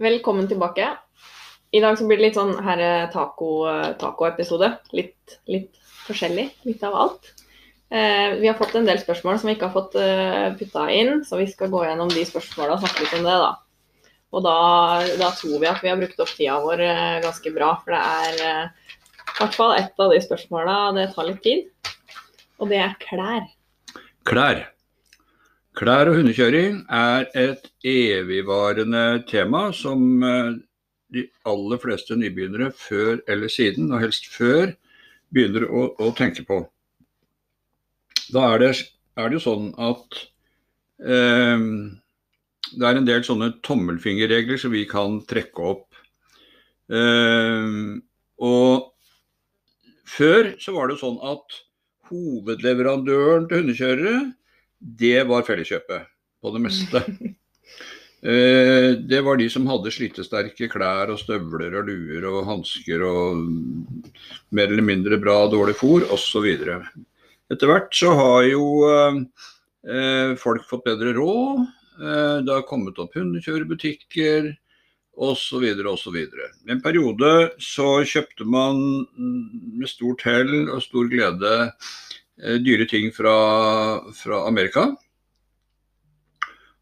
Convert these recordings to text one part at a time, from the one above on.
Velkommen tilbake. I dag så blir det litt sånn her eh, eh, taco-episode. litt, litt forskjellig. Litt av alt. Eh, vi har fått en del spørsmål som vi ikke har fått eh, putta inn, så vi skal gå gjennom de spørsmåla og snakke litt om det, da. Og da, da tror vi at vi har brukt opp tida vår eh, ganske bra, for det er eh, i hvert fall ett av de spørsmåla det tar litt tid. Og det er klær. Klær. Klær og hundekjøring er et evigvarende tema som eh, de aller fleste nybegynnere før eller siden, og helst før, begynner å, å tenke på. Da er det, er det jo sånn at eh, det er en del sånne tommelfingerregler som vi kan trekke opp. Eh, og før så var det sånn at hovedleverandøren til hundekjørere det var Felleskjøpet på det meste. Eh, det var de som hadde slitesterke klær og støvler og luer og hansker og mer eller mindre bra dårlig fôr osv. Etter hvert så har jo eh, folk fått bedre råd. Eh, det har kommet opp hundekjørebutikker osv. osv. I en periode så kjøpte man med stort hell og stor glede eh, dyre ting fra, fra Amerika.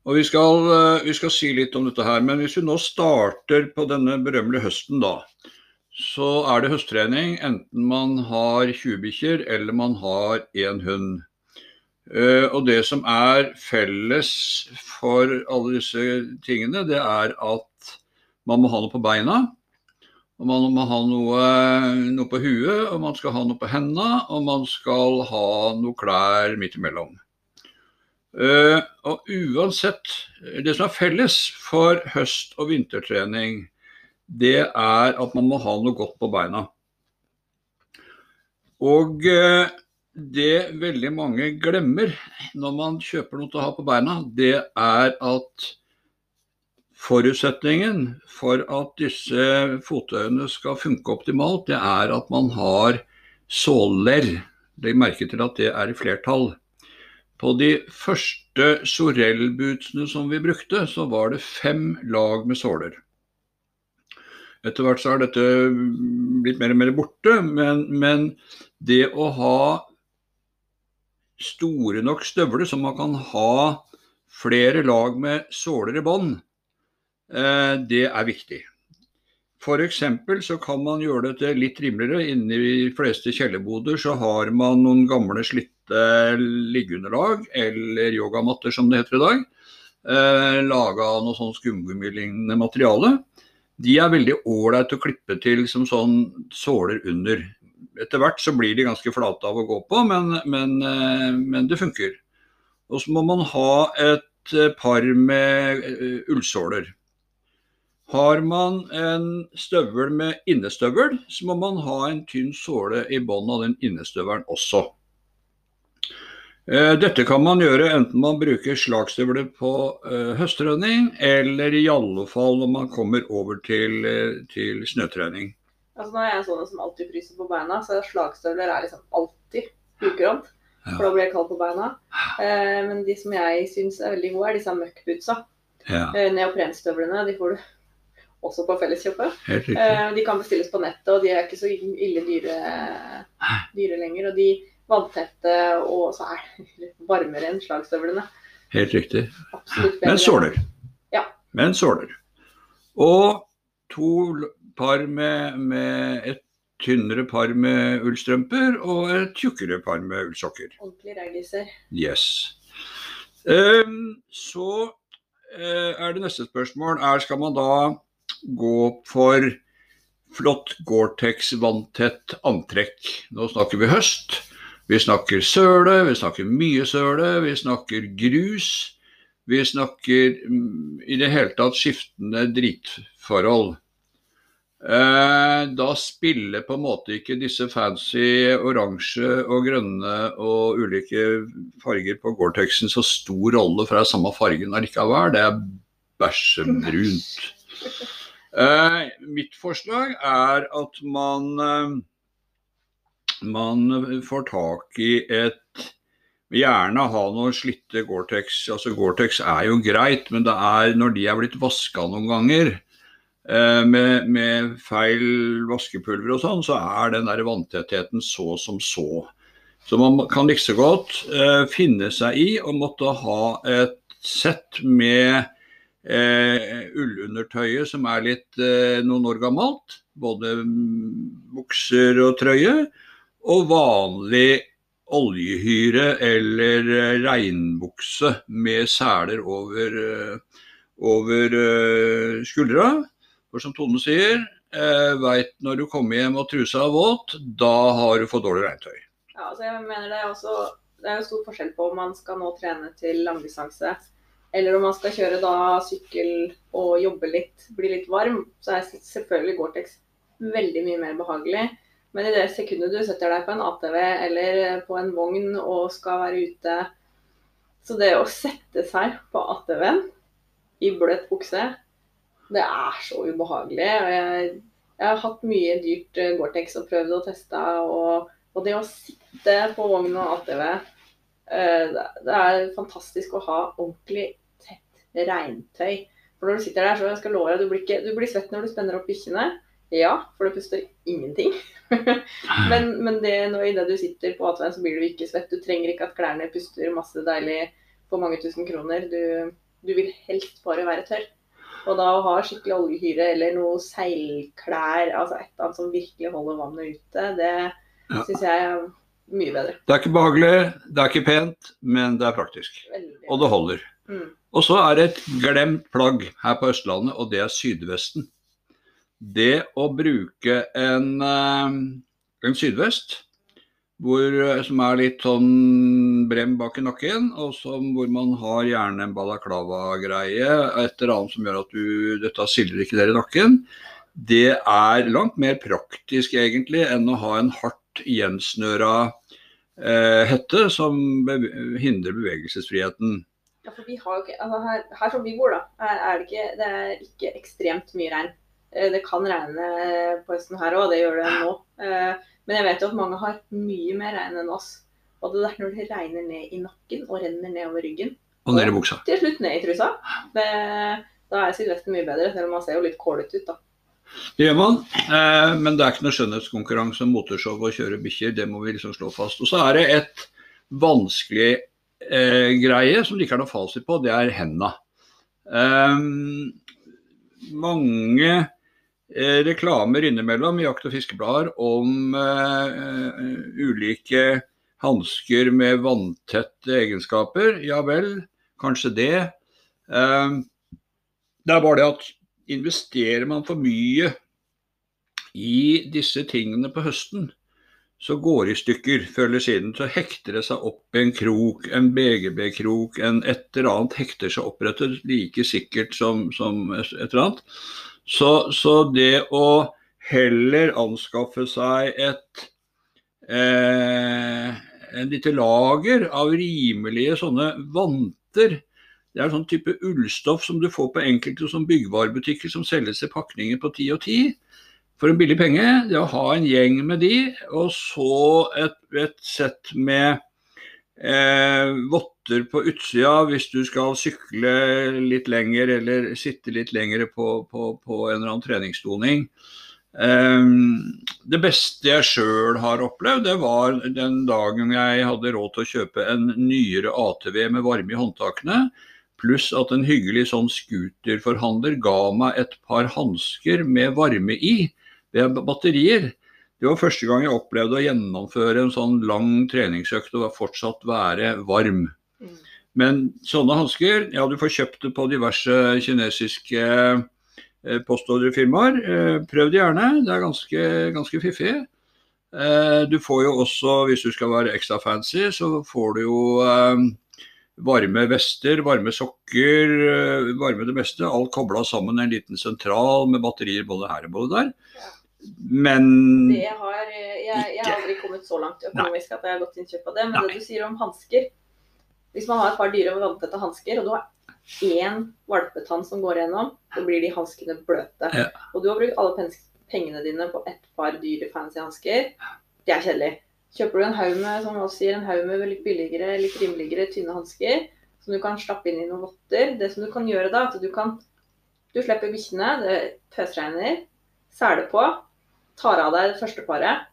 Og vi skal, eh, vi skal, si litt om dette her, men hvis vi nå starter på denne berømmelige høsten, da. Så er det høsttrening enten man har 20 bikkjer eller man har én hund. Uh, og det som er felles for alle disse tingene, det er at man må ha noe på beina. Og man må ha noe, noe på huet, og man skal ha noe på hendene, og man skal ha noe klær midt imellom. Uh, og uansett, det som er felles for høst- og vintertrening, det er at man må ha noe godt på beina. Og uh, det veldig mange glemmer når man kjøper noe til å ha på beina, det er at forutsetningen for at disse fotøyene skal funke optimalt, det er at man har såler. Legg merke til at det er i flertall. På de første Sorell-bootsene som vi brukte, så var det fem lag med såler. Etter hvert så har dette blitt mer og mer borte, men, men det å ha store nok støvler så man kan ha flere lag med såler i bånn, eh, det er viktig. F.eks. så kan man gjøre dette litt rimeligere. Inne i de fleste kjellerboder så har man noen gamle slitte liggeunderlag, eller yogamatter som det heter i dag. Eh, Laga av noe sånn skumgummilignende materiale. De er veldig ålreite å klippe til som sånn såler under. Etter hvert så blir de ganske flate av å gå på, men, men, eh, men det funker. Og så må man ha et par med eh, ullsåler. Har man en støvel med innestøvel, så må man ha en tynn såle i bunnen av den innestøvelen også. Eh, dette kan man gjøre enten man bruker slagstøvler på uh, høsttrening, eller i alle fall når man kommer over til, uh, til snøtrening. Altså Nå er jeg sånn som alltid fryser på beina, så slagstøvler er liksom alltid. Ja. For da blir jeg kald på beina. Men de som jeg syns er veldig gode, er disse møkkbootsa. Ja. Neoprenstøvlene. De får du også på Felleskjøpet. Eh, de kan bestilles på nettet, og de er ikke så ille dyre, dyre lenger. Og de vanntette, og så er det varmere enn slagstøvlene. Helt riktig. Men såler. Ja. Men såler. Og to par med, med et tynnere par med ullstrømper og et tjukkere par med ullsokker. Ordentlig raggiser. Yes. Um, så uh, er det neste spørsmål er skal man da gå for flott Gore-Tex vanntett antrekk. Nå snakker vi høst. Vi snakker søle, vi snakker mye søle, vi snakker grus. Vi snakker mm, i det hele tatt skiftende dritforhold. Eh, da spiller på en måte ikke disse fancy oransje og grønne og ulike farger på Gore-Texen så stor rolle, for det er samme fargen allikevel. Det er bæsjebrunt. Uh, mitt forslag er at man, uh, man får tak i et Gjerne ha noen slitte Gore-Tex. Altså Gore-Tex er jo greit, men det er når de er blitt vaska noen ganger, eh, med, med feil vaskepulver og sånn, så er den der vanntettheten så som så. Så man kan like så godt eh, finne seg i å måtte ha et sett med eh, ullundertøyet som er litt eh, noen år gammelt. Både bukser og trøye. Og vanlig oljehyre eller eh, regnbukse med seler over, eh, over eh, skuldra. For som Tone sier, eh, veit når du kommer hjem og trusa er våt, da har du for dårlig regntøy. Ja, altså jeg mener det er også Det er jo stor forskjell på om man skal nå trene til langdistanse, eller om man skal kjøre da sykkel og jobbe litt, bli litt varm. Så er selvfølgelig Gore-Tex veldig mye mer behagelig. Men i det sekundet du setter deg på en ATV eller på en vogn og skal være ute Så det å sette seg på ATV-en i bløt bukse, det er så ubehagelig. Jeg, jeg har hatt mye dyrt eh, Gore-Tex og prøvd og testa. Og, og, det å sitte på vogn og ATV, eh, det er fantastisk å ha ordentlig regntøy. For når du sitter der, så jeg skal love deg, du blir, ikke, du blir svett når du spenner opp bikkjene. Ja, for det puster ingenting. men, men det, når i det du sitter på ATV-en, så blir du ikke svett. Du trenger ikke at klærne puster masse deilig for mange tusen kroner. Du, du vil helst bare være tørr. Og da å ha skikkelig oljehyre eller noe seilklær, altså et eller annet som virkelig holder vannet ute, det ja. syns jeg er mye bedre. Det er ikke behagelig, det er ikke pent, men det er praktisk. Veldig. Og det holder. Mm. Og så er det et glemt plagg her på Østlandet, og det er sydvesten. Det å bruke en, eh, en sydvest hvor, eh, som er litt sånn brem bak i nakken, og som, hvor man har gjerne en balaklava-greie, et eller annet som gjør at du, dette sildrer ikke der i nakken, det er langt mer praktisk egentlig enn å ha en hardt gjensnøra eh, hette som be hindrer bevegelsesfriheten. Ja, for vi har ikke, altså her, her, som vi bor, da, er det, ikke, det er ikke ekstremt mye regn. Eh, det kan regne på høsten her òg, det gjør det nå. Eh, men jeg vet jo at mange har mye mer regn enn oss. Og det er når det regner ned i nakken og renner nedover ryggen. Og ned i buksa. Til slutt ned i trusa. Det, da er sydvesten mye bedre, selv om man ser jo litt kålete ut, da. Det gjør man, eh, men det er ikke noe skjønnhetskonkurranse om motorshow og kjøre bikkjer. Det må vi liksom slå fast. Og så er det et vanskelig eh, greie som det ikke er noe fasit på, det er henda. Um, mange Eh, reklamer innimellom i jakt- og fiskeblader om eh, ulike hansker med vanntette egenskaper. Ja vel, kanskje det. Um, det er bare det at investerer man for mye i disse tingene på høsten, så går i stykker før eller siden. Så hekter det seg opp en krok, en BGB-krok, en et eller annet hekter seg opprettet like sikkert som, som et eller annet. Så, så det å heller anskaffe seg et eh, en lite lager av rimelige sånne vanter. Det er sånn type ullstoff som du får på enkelte sånn byggevarebutikker som selges i pakninger på ti og ti. For en billig penge. Det å ha en gjeng med de, og så et, et sett med eh, votter på utsida hvis du skal sykle litt lenger eller sitte litt lenger på, på, på en eller annen treningsdoning. Um, det beste jeg sjøl har opplevd, det var den dagen jeg hadde råd til å kjøpe en nyere ATV med varme i håndtakene, pluss at en hyggelig sånn scooterforhandler ga meg et par hansker med varme i, ved batterier. Det var første gang jeg opplevde å gjennomføre en sånn lang treningsøkt og fortsatt være varm. Mm. Men sånne hansker, ja du får kjøpt det på diverse kinesiske eh, postordrefirmaer. Eh, prøv det gjerne, det er ganske, ganske fiffig. Eh, du får jo også, hvis du skal være ekstra fancy, så får du jo varme vester, varme sokker, varme det meste. Alt kobla sammen i en liten sentral med batterier både her og både der. Men det har, jeg, jeg, har aldri kommet så langt økonomisk Nei. at jeg har gått innkjøp av det. Men Nei. det du sier om hansker Hvis man har et par dyre og vanntette hansker, og du har én valpetann som går gjennom, så blir de hanskene bløte. Ja. Og du har brukt alle pengene dine på et par dyre, fancy hansker. Det er kjedelig. Kjøper du en haug med som sier, en haug med litt billigere, litt rimeligere, tynne hansker som du kan slappe inn i noen votter Det som du kan gjøre da, at du kan Du slipper bikkjene, det pøsregner, seler på, tar av deg det første paret,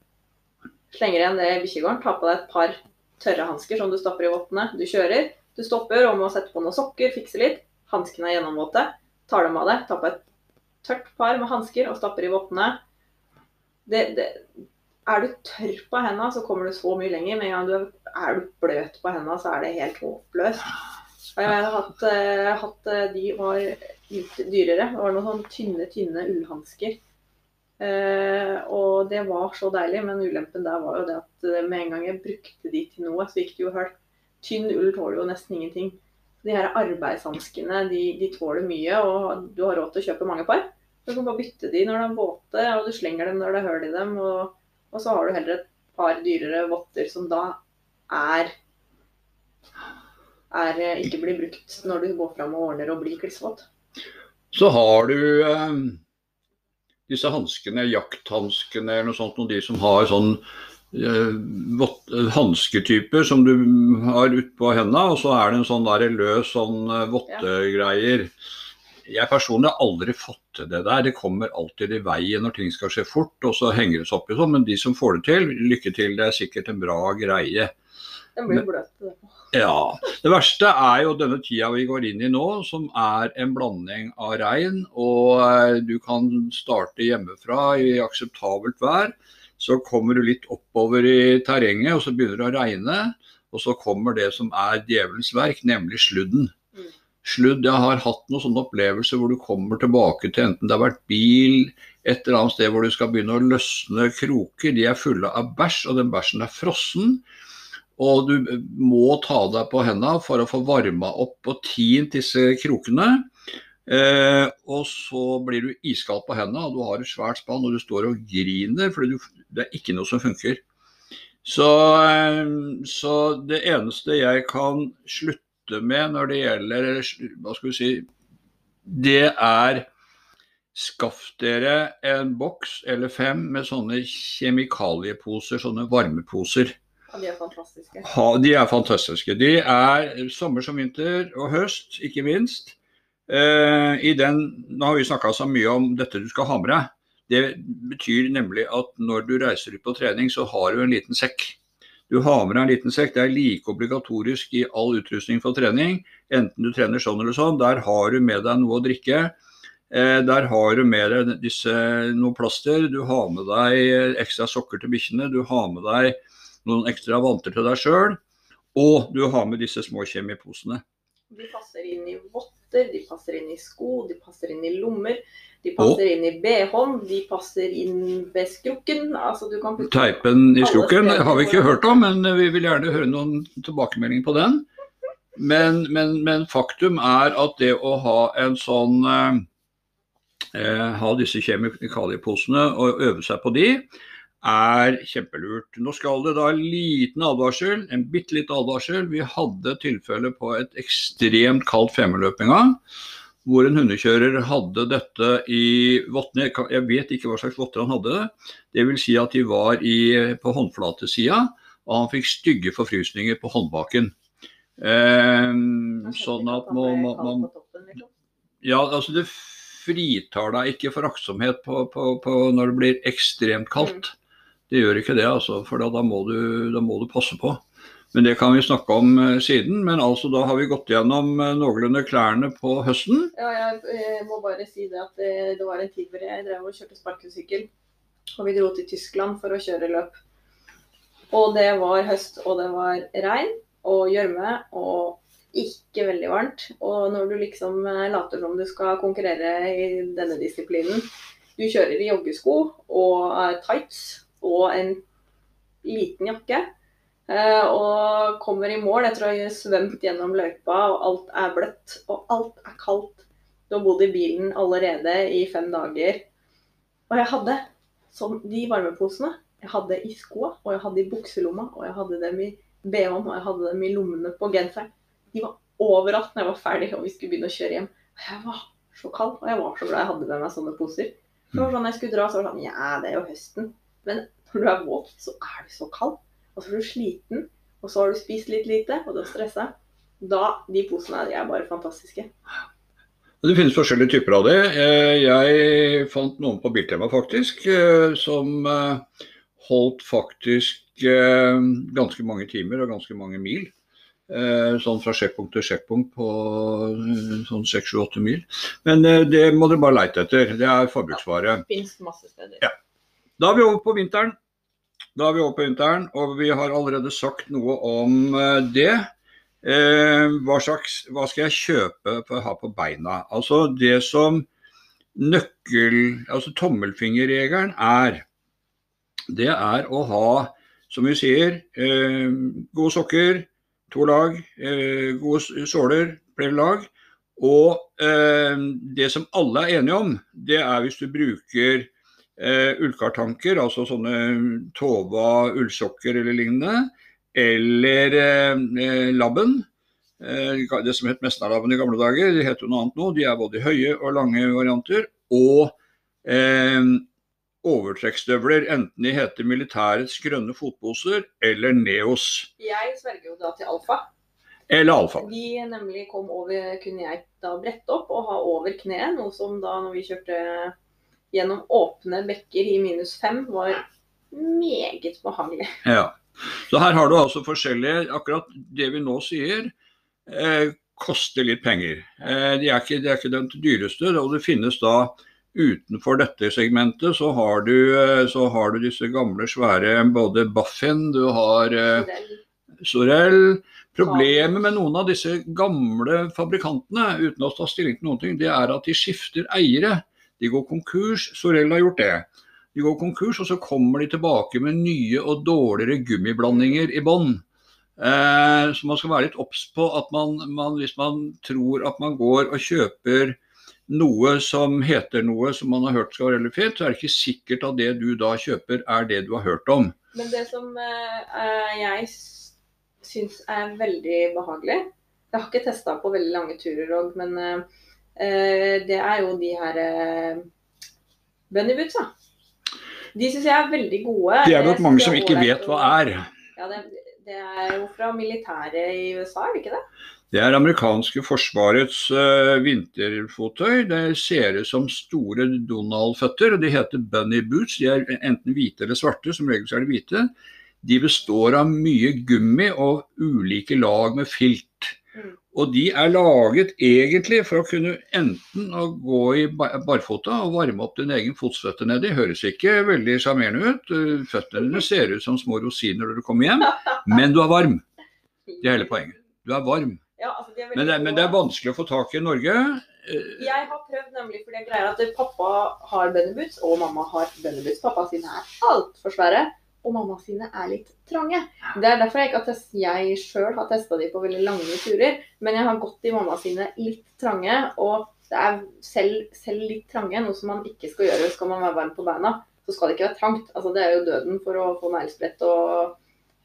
slenger igjen det i bikkjegården, tar på deg et par tørre hansker som du stapper i vottene. Du kjører, du stopper og må sette på noen sokker, fikse litt. Hanskene er gjennomvåte. Tar dem av deg, tar på et tørt par med hansker og stapper i vottene. Er du tørr på hendene, så kommer du så mye lenger. Med en gang du er, du bløt på hendene, så er det helt håpløst. Jeg har hatt, uh, hatt uh, De var dyrere. Det var noen sånn tynne, tynne ullhansker. Uh, og det var så deilig, men ulempen der var jo det at med en gang jeg brukte de til noe, så gikk det jo høl. Tynn ull tåler jo nesten ingenting. De her arbeidshanskene de, de, tåler mye, og du har råd til å kjøpe mange par. Du kan bare bytte de når de er våte, og du slenger dem når det er hull i dem. Og, og, så har du heller et par dyrere votter som da er, er eh, ikke blir brukt når du går fram og ordner og blir klissvåt. Så har du eh, disse hanskene, jakthanskene eller noe sånt, og de som har sånn Eh, hansketyper som du har utpå hendene, og så er det en sånn der løs sånn eh, vottegreier. Jeg personlig har aldri fått til det der. Det kommer alltid i veien når ting skal skje fort, og så henger det seg opp i sånn. Men de som får det til, lykke til. Det er sikkert en bra greie. Den blir bløt. Ja. Det verste er jo denne tida vi går inn i nå, som er en blanding av regn. Og eh, du kan starte hjemmefra i akseptabelt vær. Så kommer du litt oppover i terrenget, og så begynner det å regne. Og så kommer det som er djevelens verk, nemlig sludden. Mm. Sludd, Jeg har hatt noen sånne opplevelser hvor du kommer tilbake til enten det har vært bil, et eller annet sted hvor du skal begynne å løsne kroker. De er fulle av bæsj, og den bæsjen er frossen. Og du må ta deg på hendene for å få varma opp og tint disse krokene. Eh, og så blir du iskald på hendene, og du har et svært spann og du står og griner, for det er ikke noe som funker. Så, eh, så, det eneste jeg kan slutte med når det gjelder Hva skal vi si Det er Skaff dere en boks eller fem med sånne kjemikalieposer, sånne varmeposer. Ja, de er fantastiske. Ha, de er fantastiske. De er sommer som vinter og høst, ikke minst. Eh, i den, nå har vi snakka så mye om dette du skal ha med deg. Det betyr nemlig at når du reiser ut på trening, så har du en liten sekk. Du har med deg en liten sekk. Det er like obligatorisk i all utrustning for trening. Enten du trener sånn eller sånn. Der har du med deg noe å drikke. Eh, der har du med deg disse, noe plaster. Du har med deg ekstra sokker til bikkjene. Du har med deg noen ekstra vanter til deg sjøl. Og du har med disse små kjemiposene. De passer inn i votter, de passer inn i sko, de passer inn i lommer. De passer og, inn i BH-en, de passer inn ved skrukken. Altså, Teipen i skrukken har vi ikke hørt om, men vi vil gjerne høre noen tilbakemeldinger på den. Men, men, men faktum er at det å ha en sånn eh, eh Ha disse kjemikalieposene og øve seg på de, er kjempelurt. Nå skal det da en liten advarsel, en bitte liten advarsel. Vi hadde tilfelle på et ekstremt kaldt femmeløp en gang. Hvor en hundekjører hadde dette i vottene. Jeg vet ikke hva slags votter han hadde. Det vil si at de var i, på håndflatesida, og han fikk stygge forfrysninger på håndbaken. Eh, sånn at man, man, man Ja, altså det fritar deg ikke for aktsomhet på, på, på når det blir ekstremt kaldt. Mm. Det gjør ikke det, altså, for da må, du, da må, du, passe på. Men det kan vi snakke om uh, siden. Men altså, da har vi gått gjennom uh, noenlunde klærne på høsten. Ja, jeg, jeg, må bare si det at det, det var en tid hvor jeg drev og kjørte sparkesykkel. Og vi dro til Tyskland for å kjøre løp. Og det var høst, og det var regn og gjørme og ikke veldig varmt. Og når du liksom eh, later som du skal konkurrere i denne disiplinen Du kjører i joggesko og tights og en liten jakke. Eh, og kommer i mål etter å ha svømt gjennom løypa, og alt er bløtt og alt er kaldt. Du har bodd i bilen allerede i fem dager. Og jeg hadde sånn, de varmeposene. Jeg hadde i skoa, og jeg hadde i bukselomma, og jeg hadde dem i BH-en, og jeg hadde dem i lommene på genseren. De var overalt når jeg var ferdig og vi skulle begynne å kjøre hjem. Jeg var så kald, og jeg var så glad jeg hadde med meg sånne poser. Så var sånn jeg skulle dra, så var det sånn Ja, det er jo høsten. Men når du er våt, så er du så kald. Og så er du sliten, og så har du spist litt lite, og du er stressa. Da, De posene de er bare fantastiske. Det finnes forskjellige typer av det. Eh, jeg fant noen på Biltema faktisk, eh, som eh, holdt faktisk ganske mange timer og ganske mange mil. Sånn fra sjekkpunkt til sjekkpunkt på sånn 6-7-8 mil. Men det må dere bare leite etter. Det er forbruksvare. Ja, finnes masse steder. Ja. Da er vi over på vinteren. Da er vi over på vinteren, og vi har allerede sagt noe om det. Eh, hva, slags, hva skal jeg kjøpe for å ha på beina? Altså det som nøkkel, altså tommelfingerregelen er, det er å ha, som vi sier, eh, gode sokker, to lag, eh, gode såler, flere lag. Og eh, det som alle er enige om, det er hvis du bruker eh, ullkartanker, altså sånne Tova ullsokker eller lignende, eller eh, labben. Eh, det som het Mesnalabben i gamle dager, de heter jo noe annet nå. De er både høye og lange varianter. Og eh, overtrekksstøvler, enten de heter militærets grønne fotposer eller Neos. Jeg sverger jo da til alfa. Eller alfa. De nemlig kom over, kunne jeg da brette opp og ha over kneet. Noe som da når vi kjørte gjennom åpne bekker i minus fem, var meget behagelig. Ja. Så her har du altså forskjellige Akkurat det vi nå sier, eh, koster litt penger. Eh, de, er ikke, de er ikke den dyreste. og det finnes da Utenfor dette segmentet så har du, eh, så har du disse gamle, svære både Baffin, du har eh, Sorell. Problemet med noen av disse gamle fabrikantene, uten å ta stilling til noen ting, det er at de skifter eiere. De går konkurs. Sorell har gjort det. De går konkurs, og så kommer de tilbake med nye og dårligere gummiblandinger i bånn. Eh, så man skal være litt obs på at man, man, hvis man tror at man går og kjøper noe som heter noe som man har hørt skal være veldig fint, så er det ikke sikkert at det du da kjøper er det du har hørt om. Men det som eh, jeg syns er veldig behagelig Jeg har ikke testa på veldig lange turer òg, men eh, det er jo de her eh, bunnybootsa. De syns jeg er veldig gode. Det er nok mange som ikke vet hva er. Ja, det, det er jo fra militæret i USA, er det ikke det? Det er amerikanske forsvarets uh, vinterfottøy. Det ser ut som store Donald-føtter. De heter bunny boots. De er enten hvite eller svarte, som regel er de hvite. De består av mye gummi og ulike lag med filt. Og de er laget egentlig for å kunne enten å gå i barfota og varme opp din egen fotstøtte nedi. Høres ikke veldig sjarmerende ut. Føttene ser ut som små rosiner når du kommer hjem, men du er varm. Det er hele poenget. Du er varm. Ja, altså de er men, det, men, det, er vanskelig å få tak i i Norge. Jeg har prøvd nemlig fordi jeg greier at pappa har bønneboots og mamma har bønneboots. Pappa sine er altfor svære og mamma sine er litt trange. Det er derfor jeg ikke har test, jeg sjøl har testa de på veldig lange turer. Men jeg har gått i mamma sine litt trange, og det er selv, selv, litt trange, noe som man ikke skal gjøre skal man være varm på beina. Så skal det ikke være trangt. Altså, det er jo døden for å få neglesprett og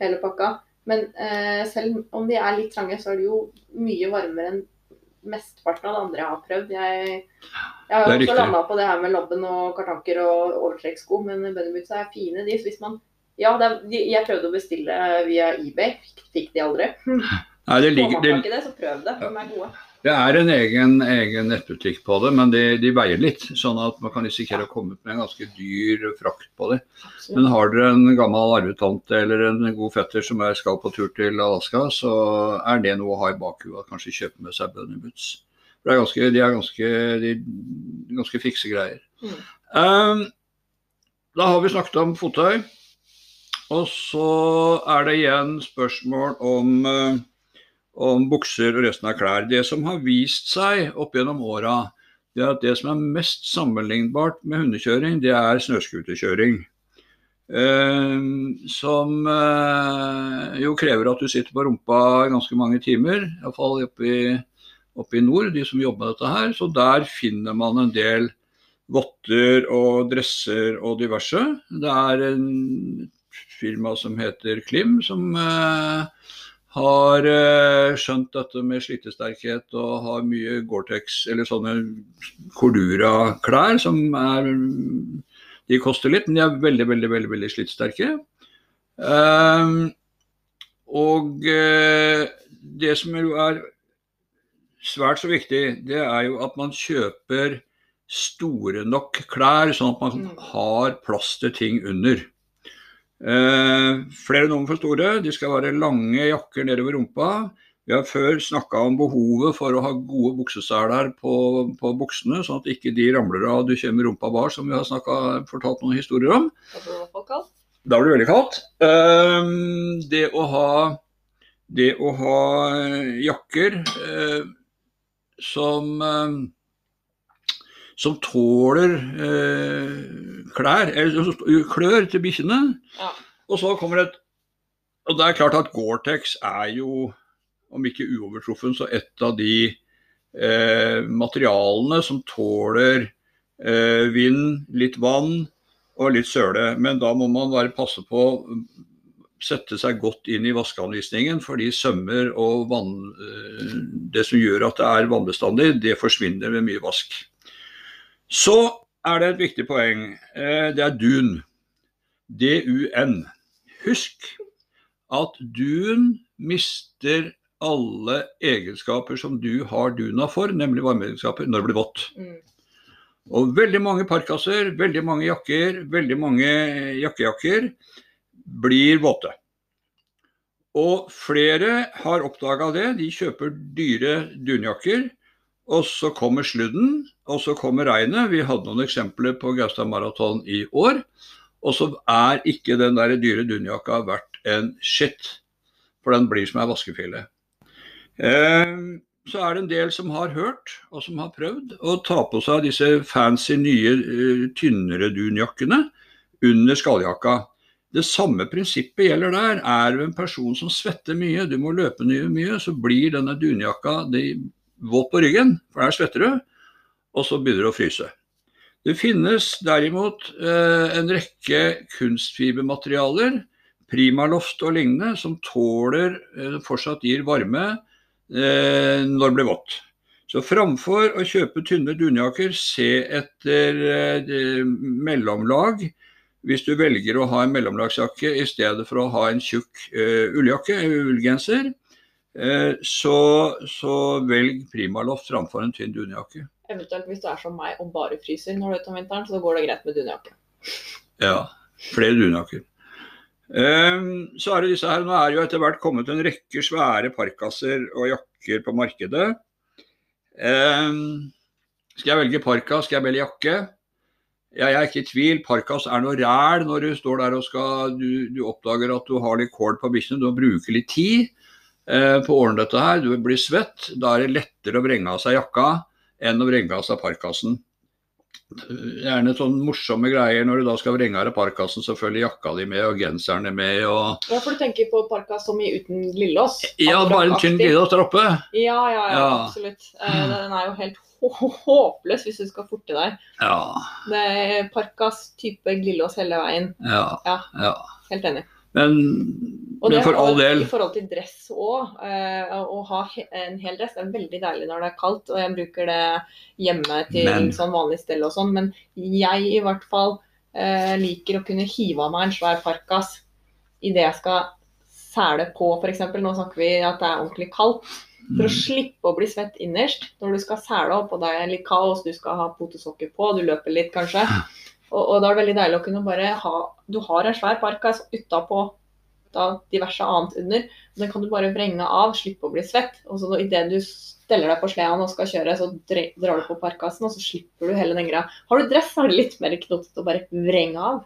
hele pakka. Men eh, selv om de er litt trange, så er de jo mye varmere enn mesteparten av det andre jeg har prøvd. Jeg, jeg har jo også landa på det her med lobben og kartanker og overtrekksko, men bunnyboots er fine, de. Så hvis man ja, er, jeg prøvde å bestille via eBay. Fikk, fikk de aldri. Nei, det ligger, Får man ikke det, så prøv det. De er gode. Det er en egen, egen nettbutikk på det, men de, de, veier litt. Sånn at man kan risikere å komme ut med en ganske dyr frakt på det. Absolutt. Men har dere en gammel arvetante eller en god fetter som er skal på tur til Alaska, så er det noe å ha i bakhuet. Kanskje kjøpe med seg boots. For er ganske, de er ganske, de, ganske fikse greier. Mm. Um, da har vi snakket om fottøy. Og så er det igjen spørsmål om, eh, om bukser og resten av klær. Det som har vist seg opp gjennom åra, det er at det som er mest sammenlignbart med hundekjøring, det er snøscooterkjøring. Uh, som uh, jo krever at du sitter på rumpa ganske mange timer, iallfall oppe, i, oppe i nord, de som jobber med dette her. Så der finner man en del votter og dresser og diverse. Det er en firma som heter Klim, som uh, har uh, skjønt dette med slitesterkhet og har mye Gore-Tex eller sånne Cordura-klær som er De koster litt, men de er veldig, veldig, veldig, veldig slitesterke. Uh, og det som jo er svært så viktig, det er jo at man kjøper store nok klær, sånn at man Mm. har plass til ting under. Eh, flere nummer for store. De skal være lange jakker nedover rumpa. Vi har før snakka om behovet for å ha gode bukseseler på, på buksene, sånn at ikke de ramler av du kommer rumpa bar, som vi har snakket, fortalt noen historier om. Da blir det i hvert fall kaldt. Da blir det veldig kaldt. Ehm, det å ha, det å ha jakker eh, som, som tåler eh, klær, eller klør til bikkjene. Ja. Og så kommer et Og det er klart at Gore-Tex er jo, om ikke uovertruffen, så et av de eh, materialene som tåler eh, vind, litt vann og litt søle. Men da må man bare passe på å sette seg godt inn i vaskeanvisningen, fordi sømmer og vann, eh, det som gjør at det er vannbestandig, det forsvinner ved mye vask. Så er det et viktig poeng. Eh, Det er dun. D-u-n. Husk at dun mister alle egenskaper som du har duna for, nemlig varmeegenskaper, når det blir vått. Mm. Og veldig mange parkaser, veldig mange jakker, veldig mange jakkejakker blir våte. Og flere har oppdaga det. De kjøper dyre dunjakker, og så kommer sludden, og så kommer regnet. Vi hadde noen eksempler på Gaustad Maraton i år. Og så er ikke den der dyre dunjakka verdt en shit, for den blir som ei vaskefille. Eh, så er det en del som har hørt, og som har prøvd, å ta på seg disse fancy nye eh, tynnere dunjakkene under skalljakka. Det samme prinsippet gjelder der. Er du en person som svetter mye, du må løpe mye, så blir denne dunjakka det, våt på ryggen, for der svetter du, og så begynner du å fryse. Det finnes derimot eh, en rekke kunstfibermaterialer, primaloft og lignende, som tåler, eh, fortsatt gir varme eh, når det blir vått. Så framfor å kjøpe tynne dunjakker, se etter mellomlag. Hvis du velger å ha en mellomlagsjakke i stedet for å ha en tjukk ulljakke, ullgenser, så, så velg primaloft framfor en tynn dunjakke. Eventuelt hvis du er som meg og bare fryser når du er ute om vinteren, så går det greit med dunjakke. Ja, flere dunjakker. Ehm, så er det disse her, Nå er jo etter hvert kommet en rekke svære parkaser og jakker på markedet. Ehm, skal jeg velge parkas, skal jeg velge jakke? Jeg er ikke i tvil. Parkas er noe ræl når du står der og skal Du, du oppdager at du har litt kål på bikkjene. Du må bruke litt tid eh, på årene dette her. Du blir svett. Da er det lettere å vrenge av seg jakka enn å vrenge av seg parkasen. Gjerne sånne morsomme greier når du da skal vrenge av deg parkasen. følger jakka di med og genseren er med og Ja, for du tenker på parkas som i uten glidelås? Ja, bare en tynn glidelås der oppe. Ja, ja, ja, absolutt. Eh, Den er jo helt håpløs hvis du skal forte deg. Ja, Det er parkas type glidelås hele veien. ja, Ja. ja. Helt enig. Men, men for all del I forhold til dress òg. Å ha en hel dress er veldig deilig når det er kaldt. Og jeg bruker det hjemme til Men- sånn vanlig stell og sånn. Men jeg i hvert fall eh, liker å kunne hive av meg en svær parkas idet jeg skal sele på f.eks. Nå snakker vi at det er ordentlig kaldt. For å Mm. slippe å bli svett innerst når du skal sele opp og det er litt kaos, du skal ha potesokker på, du løper litt kanskje. Og, og da er det veldig deilig å kunne bare ha Du har en svær parkas utapå da diverse annet under. Den kan du bare vrenge av, slippe å bli svett. Og så idet du steller deg på sleden og skal kjøre, så drar du på parkasen, og så slipper du hele den greia. Har du dress, er det litt mer knotete å bare vrenge av.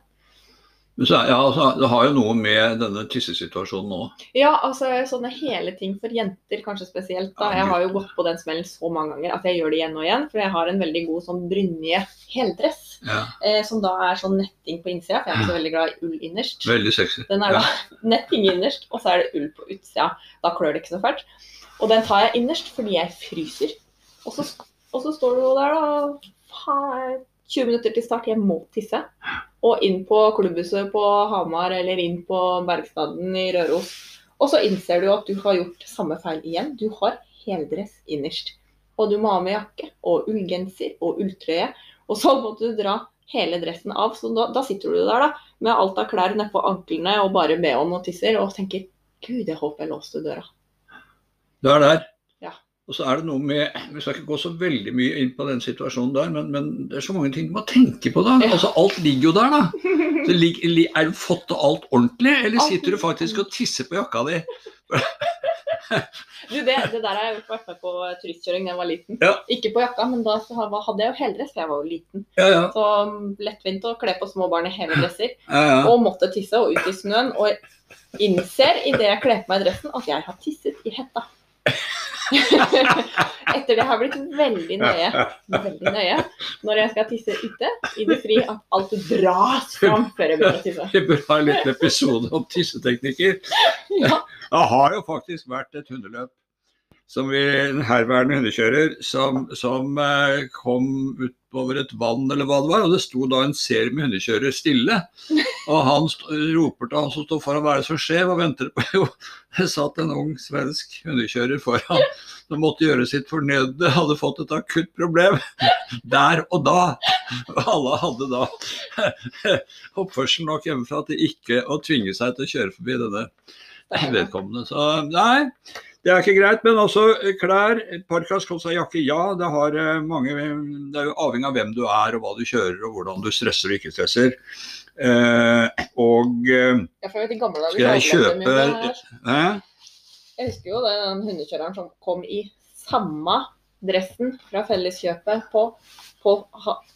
Så, ja, altså, det har jo noe med denne tissesituasjonen òg. Ja, altså sånne hele ting for jenter kanskje spesielt. da. Jeg har jo gått på den smellen så mange ganger at jeg gjør det igjen og igjen. For jeg har en veldig god sånn brynje heldress, Ja, eh, som da er sånn netting på innsida. For jeg er ikke så veldig glad i ull innerst. veldig sexy. Den er Ja. da netting innerst, og så er det ull på utsida. Da klør det ikke så fælt. Og den tar jeg innerst fordi jeg fryser. Og så, og så står du der, da. faen, 20 minutter til start, jeg må tisse. Og inn på klubbhuset på Hamar eller inn på Bergstaden i Røros. Og så innser du at du har gjort samme feil igjen. Du har heldress innerst. Og du må ha med jakke og ullgenser og ulltrøye. Og så måtte du dra hele dressen av. Så da, da sitter du der da, med alt av klær nedpå anklene og bare bh-en og tisser og tenker Gud, jeg håper jeg låste døra. Du er der. Og så er det noe med Vi skal ikke gå så veldig mye inn på den situasjonen der, men, men det er så mange ting du må tenke på da. Altså Alt ligger jo der, da. Så lig, li- er du fått til alt ordentlig, eller sitter du faktisk og tisser på jakka di? Du, det, det der har jeg vært med på turistkjøring da jeg var liten. Ja. Ikke på jakka, men da så hadde jeg jo heldress, for jeg var jo liten. Ja, ja. Så mm, lettvint å kle på små barn i hevedresser. ja, ja. Og måtte tisse og ut i snøen. Og innser idet jeg kler på meg dressen at jeg har tisset i hetta. Etter det har jeg blitt veldig nøye, veldig nøye når jeg skal tisse ute i det fri, at alt dras fram før jeg begynner å tisse. Vi bør ha en liten episode om tisseteknikker. Ja. Det har jo faktisk vært et hundeløp som vi, en herværende hundekjører som, som eh, kom utover et vann eller hva det var, og det sto da en serie med hundekjørere stille. Og han roper til han som står foran, hva er det som skjer, hva venter du på? Jo, det satt en ung svensk hundekjører foran som måtte gjøre sitt fornødne, hadde fått et akutt problem der og da. Og alle hadde da oppførsel nok hjemmefra til ikke å tvinge seg til å kjøre forbi denne vedkommende. Så nei, det er ikke greit. Men også eh, klær, parkas jakke, ja. Det, har eh, mange, det er jo avhengig av hvem du er og hva du kjører og hvordan du stresser og ikke stresser. Eh, og eh, Skal jeg kjøpe- hæ? Jeg husker jo den hundekjøreren som kom i samme dressen fra Felleskjøpet på, på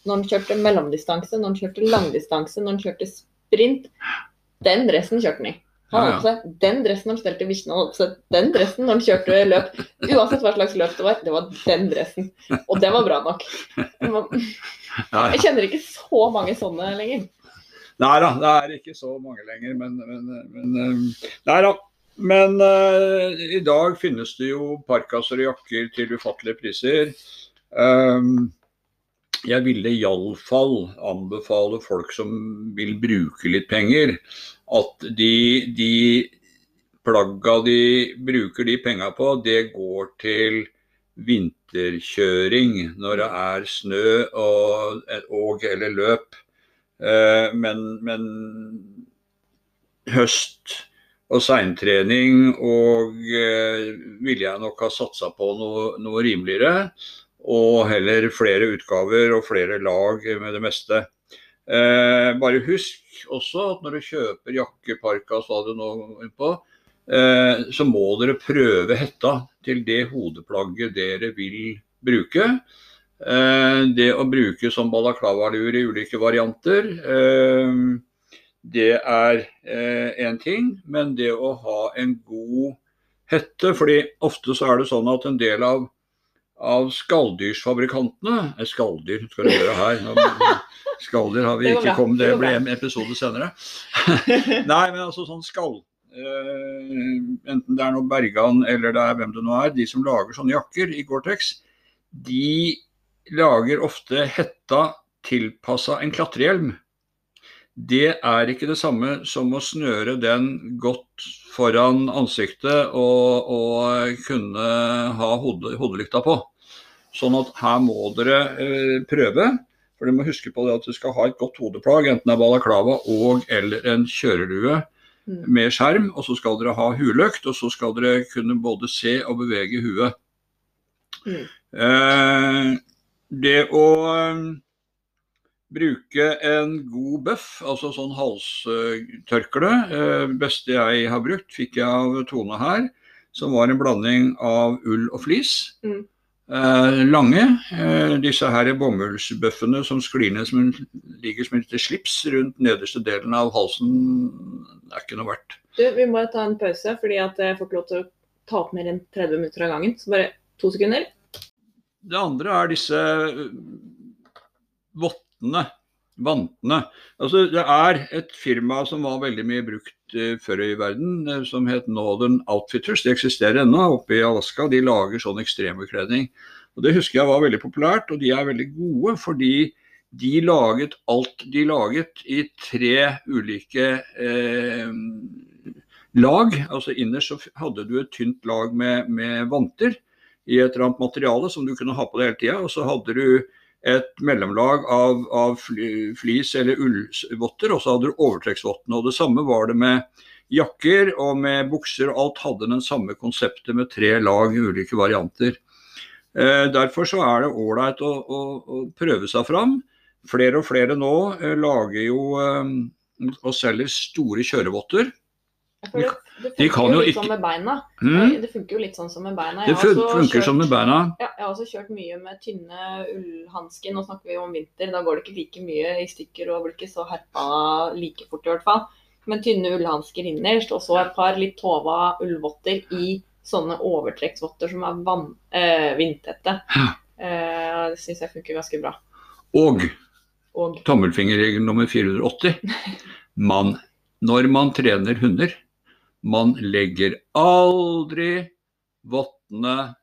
når han kjørte mellomdistanse, når han kjørte langdistanse, når han kjørte sprint. Den dressen kjørte han i. Han hadde på seg den dressen når han stelte Visjna, han hadde på seg den dressen når han kjørte løp. Uansett hva slags løp det var, det var den dressen. Og det var bra nok. Jeg kjenner ikke så mange sånne lenger. Nei da, det er ikke så mange lenger, men, men, men eh, Nei da. Men uh, i dag finnes det jo parkaser og jakker til ufattelige priser. Um, jeg ville iallfall anbefale folk som vil bruke litt penger, at de, de plagga de bruker de penga på, det går til vinterkjøring når det er snø og, og eller løp. Eh, men, men høst og seintrening og eh, ville jeg nok ha satsa på noe, noe rimeligere. Og heller flere utgaver og flere lag med det meste. Eh, bare husk også at når du kjøper jakke, parkas, hva du nå er på, eh, så må dere prøve hetta til det hodeplagget dere vil bruke. Eh, det å bruke som balaklava-lur i ulike varianter, eh, det er én ting. Men det å ha en god hette fordi ofte så er det sånn at en del av, av skalldyrsfabrikantene eh, Skalldyr skal du gjøre her. Skalldyr har vi ikke kommet, det det ble en episode senere. Nei, men altså sånn skall. eh, enten det er noe Bergan eller det er hvem det nå er, de som lager sånne jakker i Gore-Tex, de lager ofte hetta tilpassa en klatrehjelm. Det er ikke det samme som å snøre den godt foran ansiktet og, og kunne ha hode, hodelykta på. Sånn at her må dere eh, prøve. For dere må huske på det at du skal ha et godt hodeplagg, enten det er balaklava og eller en kjørelue Mm. med skjerm. Og så skal dere ha huløkt, og så skal dere kunne både se og bevege huet. Mm. Eh, det å eh, bruke en god bøff, altså sånn halstørkle, eh, beste jeg har brukt, fikk jeg av Tone her, som var en blanding av ull og flis. Mm. Eh, lange. Eh, disse her bomullsbøffene som sklir ned som en, ligger som et lite slips rundt nederste delen av halsen, er ikke noe verdt. Du, vi må ta en pause, fordi at jeg får ikke lov til å ta opp mer enn 30 minutter av gangen. Så bare to sekunder. Det andre er disse øh, vottene, vantene. Altså, det er et firma som var veldig mye brukt uh, før i verden, uh, som het Northern Outfitters. De eksisterer ennå oppe i Alaska. De lager sånn ekstrembekledning. Og Det husker jeg var veldig populært, og de er veldig gode fordi de laget alt de laget i tre ulike uh, lag. Altså Innerst så hadde du et tynt lag med, med vanter i et eller annet materiale som du kunne ha på deg hele tida. Og så hadde du et mellomlag av, av flis eller ullvotter, og så hadde du overtrekksvottene. Det samme var det med jakker og med bukser. Alt hadde den samme konseptet med tre lag ulike varianter. Eh, derfor så er det ålreit å, å, å prøve seg fram. Flere og flere nå eh, lager jo eh, og selger store kjørevotter. Det, de kan funker jo ikke- sånn med beina. Mm. Det funker jo litt sånn som med beina. Det Jeg funker kjørt- som med beina. Ja, jeg har også kjørt mye med tynne ullhansker. Nå snakker vi jo om vinter, da går det ikke like mye i stykker og blir ikke så herpa like fort i hvert fall. Men tynne ullhansker innerst, og så et par litt tova ullvotter i sånne overtrekksvotter som er vann, eh, vindtette. Ja. Eh, det syns jeg funker ganske bra. Og Og tommelfingerregel nummer 480. Man, når man trener hunder, man legger aldri vottene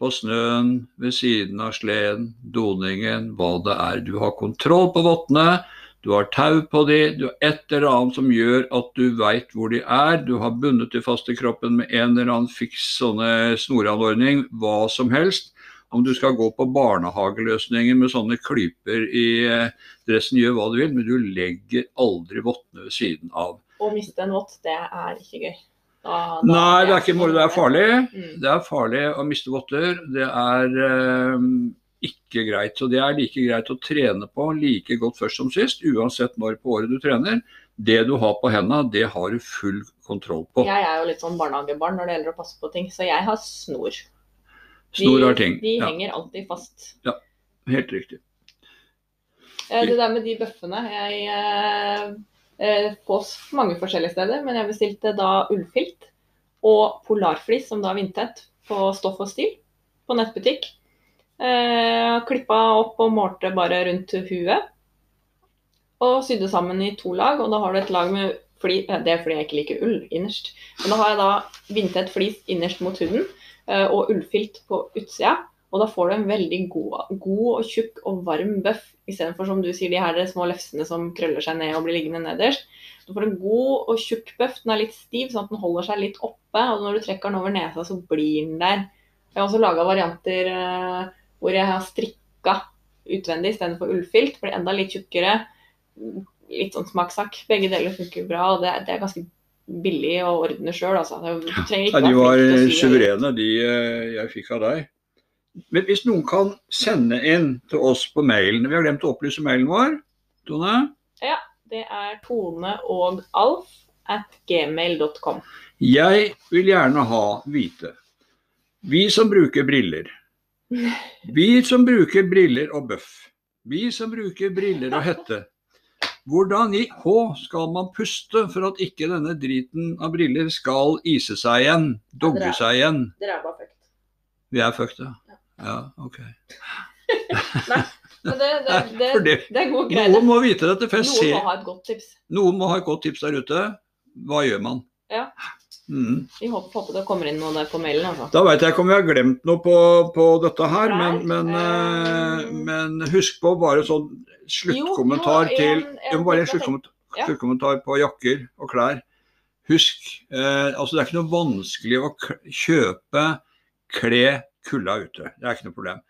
på snøen ved siden av sleden, doningen, hva det er. Du har kontroll på vottene, du har tau på de, du har et eller annet som gjør at du veit hvor de er. Du har bundet de fast i kroppen med en eller annen fiks sånne snoranordning, hva som helst. Om du skal gå på barnehageløsninger med sånne klyper i eh, dressen, gjør hva du vil, men du legger aldri vottene ved siden av. å miste en vott, det er ikke gøy. Da- da- Nei, det er ikke moro, det er farlig. Mm. Det er farlig å miste votter. Det er eh, ikke greit. Så det er like greit å trene på like godt først som sist, uansett når på året du trener. Det du har på hendene, det har du full kontroll på. Jeg er jo litt sånn barnehagebarn når det gjelder å passe på ting, så jeg har snor. Snor har ting. De Ja, henger alltid fast. Ja, helt riktig. Eh, Det der med de bøffene Jeg eh, eh, mange forskjellige steder, men jeg bestilte da ullfilt og polarflis, som da er vindtett, på Stoff og Stil på nettbutikk. Eh, klippa opp og målte bare rundt huet. Og sydde sammen i to lag, og da har du et lag med fli, eh, Det er fordi jeg ikke liker ull innerst. Men da har jeg da vindtett flis innerst mot huden og ullfilt på utsida. Og da får du en veldig god, god og tjukk og varm bøff, istedenfor som du sier, de her små lefsene som krøller seg ned og blir liggende nederst. Du får en god og tjukk bøff. Den er litt stiv, sånn at den holder seg litt oppe. Og når du trekker den over nesa, så blir den der. Jeg har også laga varianter eh, hvor jeg har strikka utvendig istedenfor ullfilt. For det er enda litt tjukkere. Litt sånn smakssak. Begge deler funker bra. Og det, det er ganske billig å ordne sjøl, altså. Du trenger ikke være var flink til å sy det. suverene, de eh, jeg fikk av deg. Men hvis noen kan sende inn til oss på mailen Vi har glemt å opplyse mailen vår. Tone? Ja, Det er Tone og Alf at gmail.com. Jeg vil gjerne ha vite Vi som bruker briller. Vi som bruker briller og bøff. Vi som bruker briller og hette. Hvordan i H skal man puste for at ikke denne driten av briller skal ise seg igjen, dogge seg igjen? Dere er bare fucked. Vi er fucked, ja. Ja, ok. Men det, det, det, det- er god greie. Noen må vite dette, for jeg Noen må ha et godt tips. Noen må ha et godt tips der ute. Hva gjør man? Ja. Mm. Vi håper, håper det kommer inn noe der på mailen. Altså. Da veit jeg ikke om vi har glemt noe på, på dette her, Nei, men, men, eh, men husk på bare sånn sluttkommentar Jo, jo, til en- en- jo, Bare en sluttkommentar, Ja. sluttkommentar på jakker og klær. Husk, eh, altså det er ikke noe vanskelig å kjøpe, kle kulda ute. Det er ikke noe problem.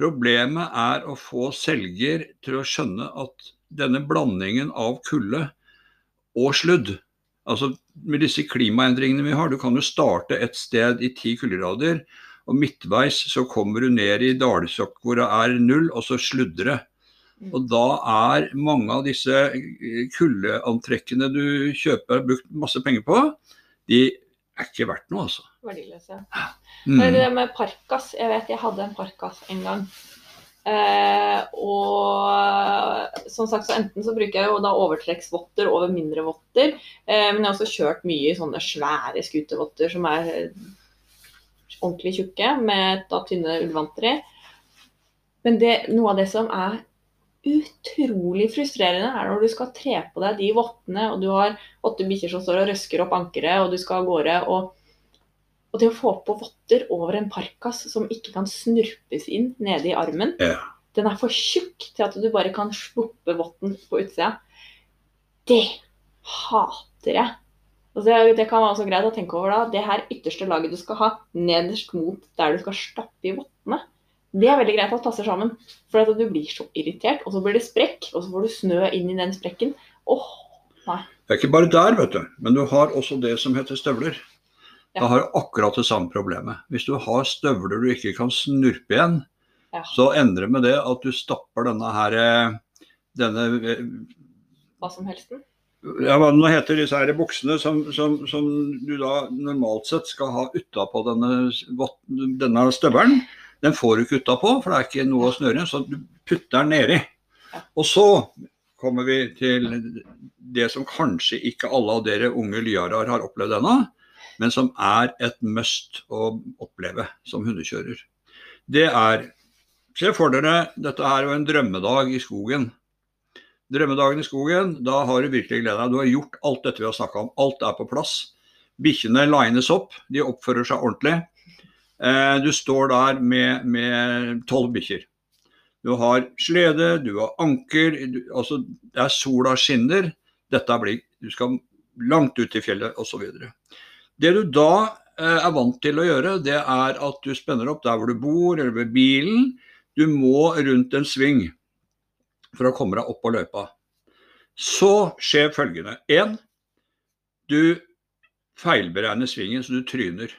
Problemet er å få selger til å skjønne at denne blandingen av kulde og sludd Altså med disse klimaendringene vi har, du kan jo starte et sted i ti kuldegrader, og midtveis så kommer du ned i dalsokk hvor det er null, og så sludder det. Mm. Og da er mange av disse kuldeantrekkene du kjøper brukt masse penger på, de er ikke verdt noe, altså. Verdiløse. Mm. Det er det med parkas. Jeg vet jeg hadde en parkas en gang. Eh, og som sagt, så enten så bruker jeg jo da overtrekksvotter over mindre votter. Eh, men jeg har også kjørt mye i sånne svære skutervotter som er eh, ordentlig tjukke, med da tynne ullvanter i. Men det, noe av det som er utrolig frustrerende, er når du skal tre på deg de vottene, og du har åtte bikkjer som står og røsker opp ankeret, og du skal av gårde. og og det å få på votter over en parkas som ikke kan snurpes inn nede i armen, Ja. den er for tjukk til at du bare kan sluppe votten på utsida. Det hater jeg. Altså, det- kan være også greit å tenke over da. Det her ytterste laget du skal ha nederst mot der du skal stappe i vottene, det er veldig greit at passer sammen. For at du blir så irritert, og så blir det sprekk, og så får du snø inn i den sprekken. Åh, nei. Det er ikke bare der, vet du. Men du har også det som heter støvler. Ja. Da har du akkurat det samme problemet. Hvis du har støvler du ikke kan snurpe igjen, Ja. så endrer det med det at du stapper denne her denne eh, Hva som helst? ja, hva nå heter disse her buksene som, som, som du da normalt sett skal ha utapå denne, denne støvelen. Den får du ikke utapå, for det er ikke noe å snøre, så du putter den nedi. Og så kommer vi til det som kanskje ikke alle av dere unge lyarer har opplevd ennå, men som er et must å oppleve som hundekjører. Det er Se for dere, dette er jo en drømmedag i skogen. Drømmedagen i skogen, da har du virkelig glede deg. Du har gjort alt dette vi har snakka om. Alt er på plass. Bikkjene lines opp, de oppfører seg ordentlig. Eh, du står der med- tolv bikkjer. Du har slede, du har anker, du, altså det er sola skinner. Dette blir Du skal langt ut i fjellet osv. Det du da eh, er vant til å gjøre, det er at du spenner opp der hvor du bor, eller ved bilen. Du må rundt en sving for å komme deg opp på løypa. Så skjer følgende. En, du feilberegner svingen så du tryner.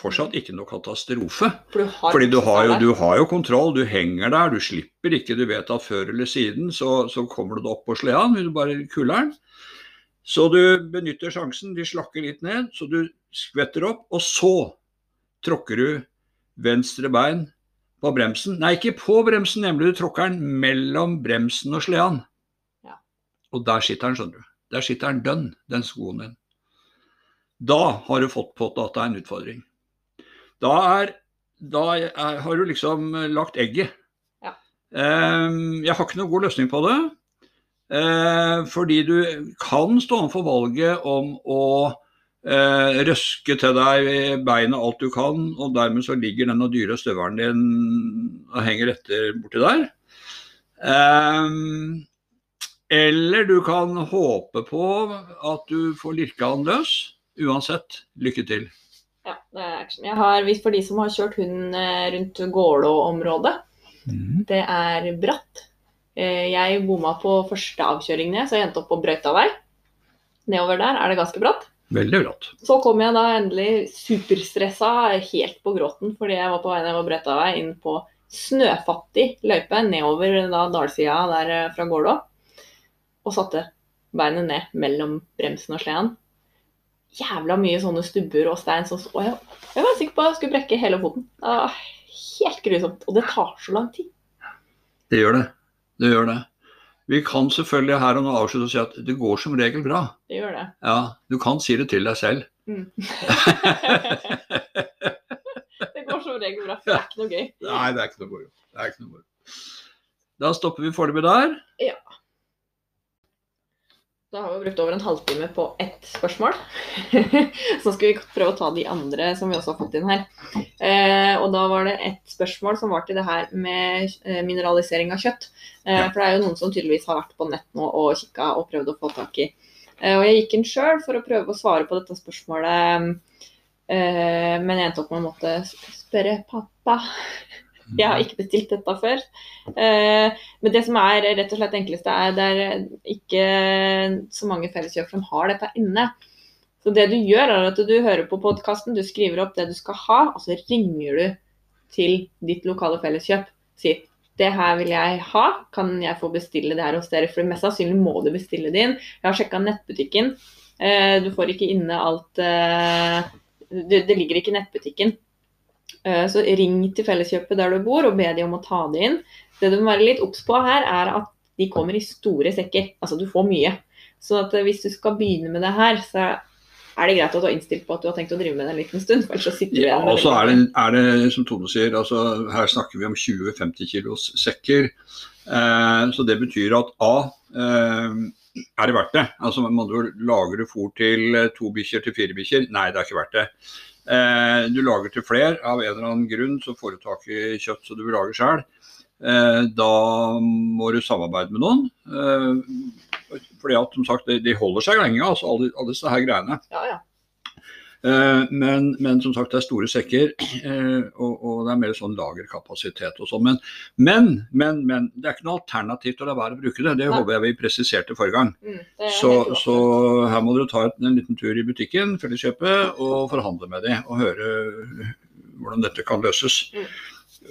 Fortsatt ikke noe katastrofe. For du har Fordi du har, jo, du har jo kontroll, du henger der, du slipper ikke. Du vet at før eller siden så, så kommer du deg opp på sleden, vil du bare kuler den. Så du benytter sjansen, de slakker litt ned, så du skvetter opp. Og så tråkker du venstre bein på bremsen. Nei, ikke på bremsen, nemlig du tråkker den mellom bremsen og sleden. Ja. Og der sitter den, skjønner du. Der sitter den dønn, den skoen din. Da har du fått på at det er en utfordring. Da, er, da er, har du liksom lagt egget. Ja. Um, jeg har ikke noen god løsning på det. Uh, fordi du kan stå overfor valget om å uh, røske til deg i beinet alt du kan, og dermed så ligger den og dyre støvelen din og henger etter borti der. Um, eller du kan håpe på at du får lirka den løs. Uansett, lykke til. Ja, det er action. Jeg har, for de som har kjørt hund eh, rundt Gålå-området, det er bratt. Eh, Jeg bomma på første avkjøring ned, så jeg endte opp på brøytavei. Nedover der er det ganske bratt. Veldig bratt. Så kom jeg da endelig superstressa, helt på gråten, fordi jeg var på vei nedover brøytavei inn på snøfattig løype nedover da dalsida der eh, fra Gålå. Og satte beinet ned mellom bremsen og sleden. Jævla mye sånne stubber og stein som så jeg, jeg var sikker på at jeg skulle brekke hele foten. Var helt grusomt. Og det tar så lang tid. Det gjør det. Det gjør det. Vi kan selvfølgelig her og nå avslutte og si at det går som regel bra. Det gjør det. Ja, du kan si det til deg selv. Mm. det går som regel bra. Det er ikke noe gøy. Nei, det er ikke noe moro. Da stopper vi foreløpig der. Da har vi brukt over en halvtime på ett spørsmål. Så skal vi prøve å ta de andre som vi også har fått inn her. Eh, og da var det ett spørsmål som var til det her med eh, mineralisering av kjøtt. Eh, For det er jo noen som tydeligvis har vært på nett nå og kikka og prøvd å få tak i. Eh, og jeg gikk inn sjøl for å prøve å svare på dette spørsmålet. Men jeg endte opp med å måtte spørre pappa. Jeg har ikke bestilt dette før. Eh, men det som er rett og slett enkleste, er det er ikke så mange felleskjøp som har dette inne. Så det du gjør, er at du hører på podkasten, du skriver opp det du skal ha, og så ringer du til ditt lokale felleskjøp. Sier det her vil jeg ha, kan jeg få bestille det her hos dere? For mest sannsynlig må du bestille det inn. Jeg har sjekka nettbutikken. Eh, du får ikke inne alt eh, det, det ligger ikke i nettbutikken. Eh, Så ring til Felleskjøpet der du bor og be de om å ta det inn. Det du må være litt obs på her, er at de kommer i store sekker. Altså du får mye. Så at eh, hvis du skal begynne med det her, så er det greit at du har innstilt på at du har tenkt å drive med det en liten stund. For så sitter Ja, og så er det, er det som Tone sier, altså, her snakker vi om 20-50 kilos sekker. Eh, så det betyr at A eh, er det verdt det? Altså, man Lager du fôr til eh, to bikkjer til fire bikkjer? Nei, det er ikke verdt det. Eh, du lager til flere, av en eller annen grunn så får du tak i kjøtt som du vil lage sjøl. Eh, da må du samarbeide med noen. Eh, fordi at som sagt, de, de holder seg lenge, altså alle, alle disse her greiene. Ja, ja. Eh, men, men som sagt, det er store sekker, eh, og, og det er mer sånn lagerkapasitet og sånn. Men, men, men, men, det er ikke noe alternativ til å la være å bruke det. Det håper jeg vi presiserte forrige gang. Mm, Så, så her må dere ta en liten tur i butikken, Felleskjøpet, og forhandle med dem og høre hvordan dette kan løses. Mm.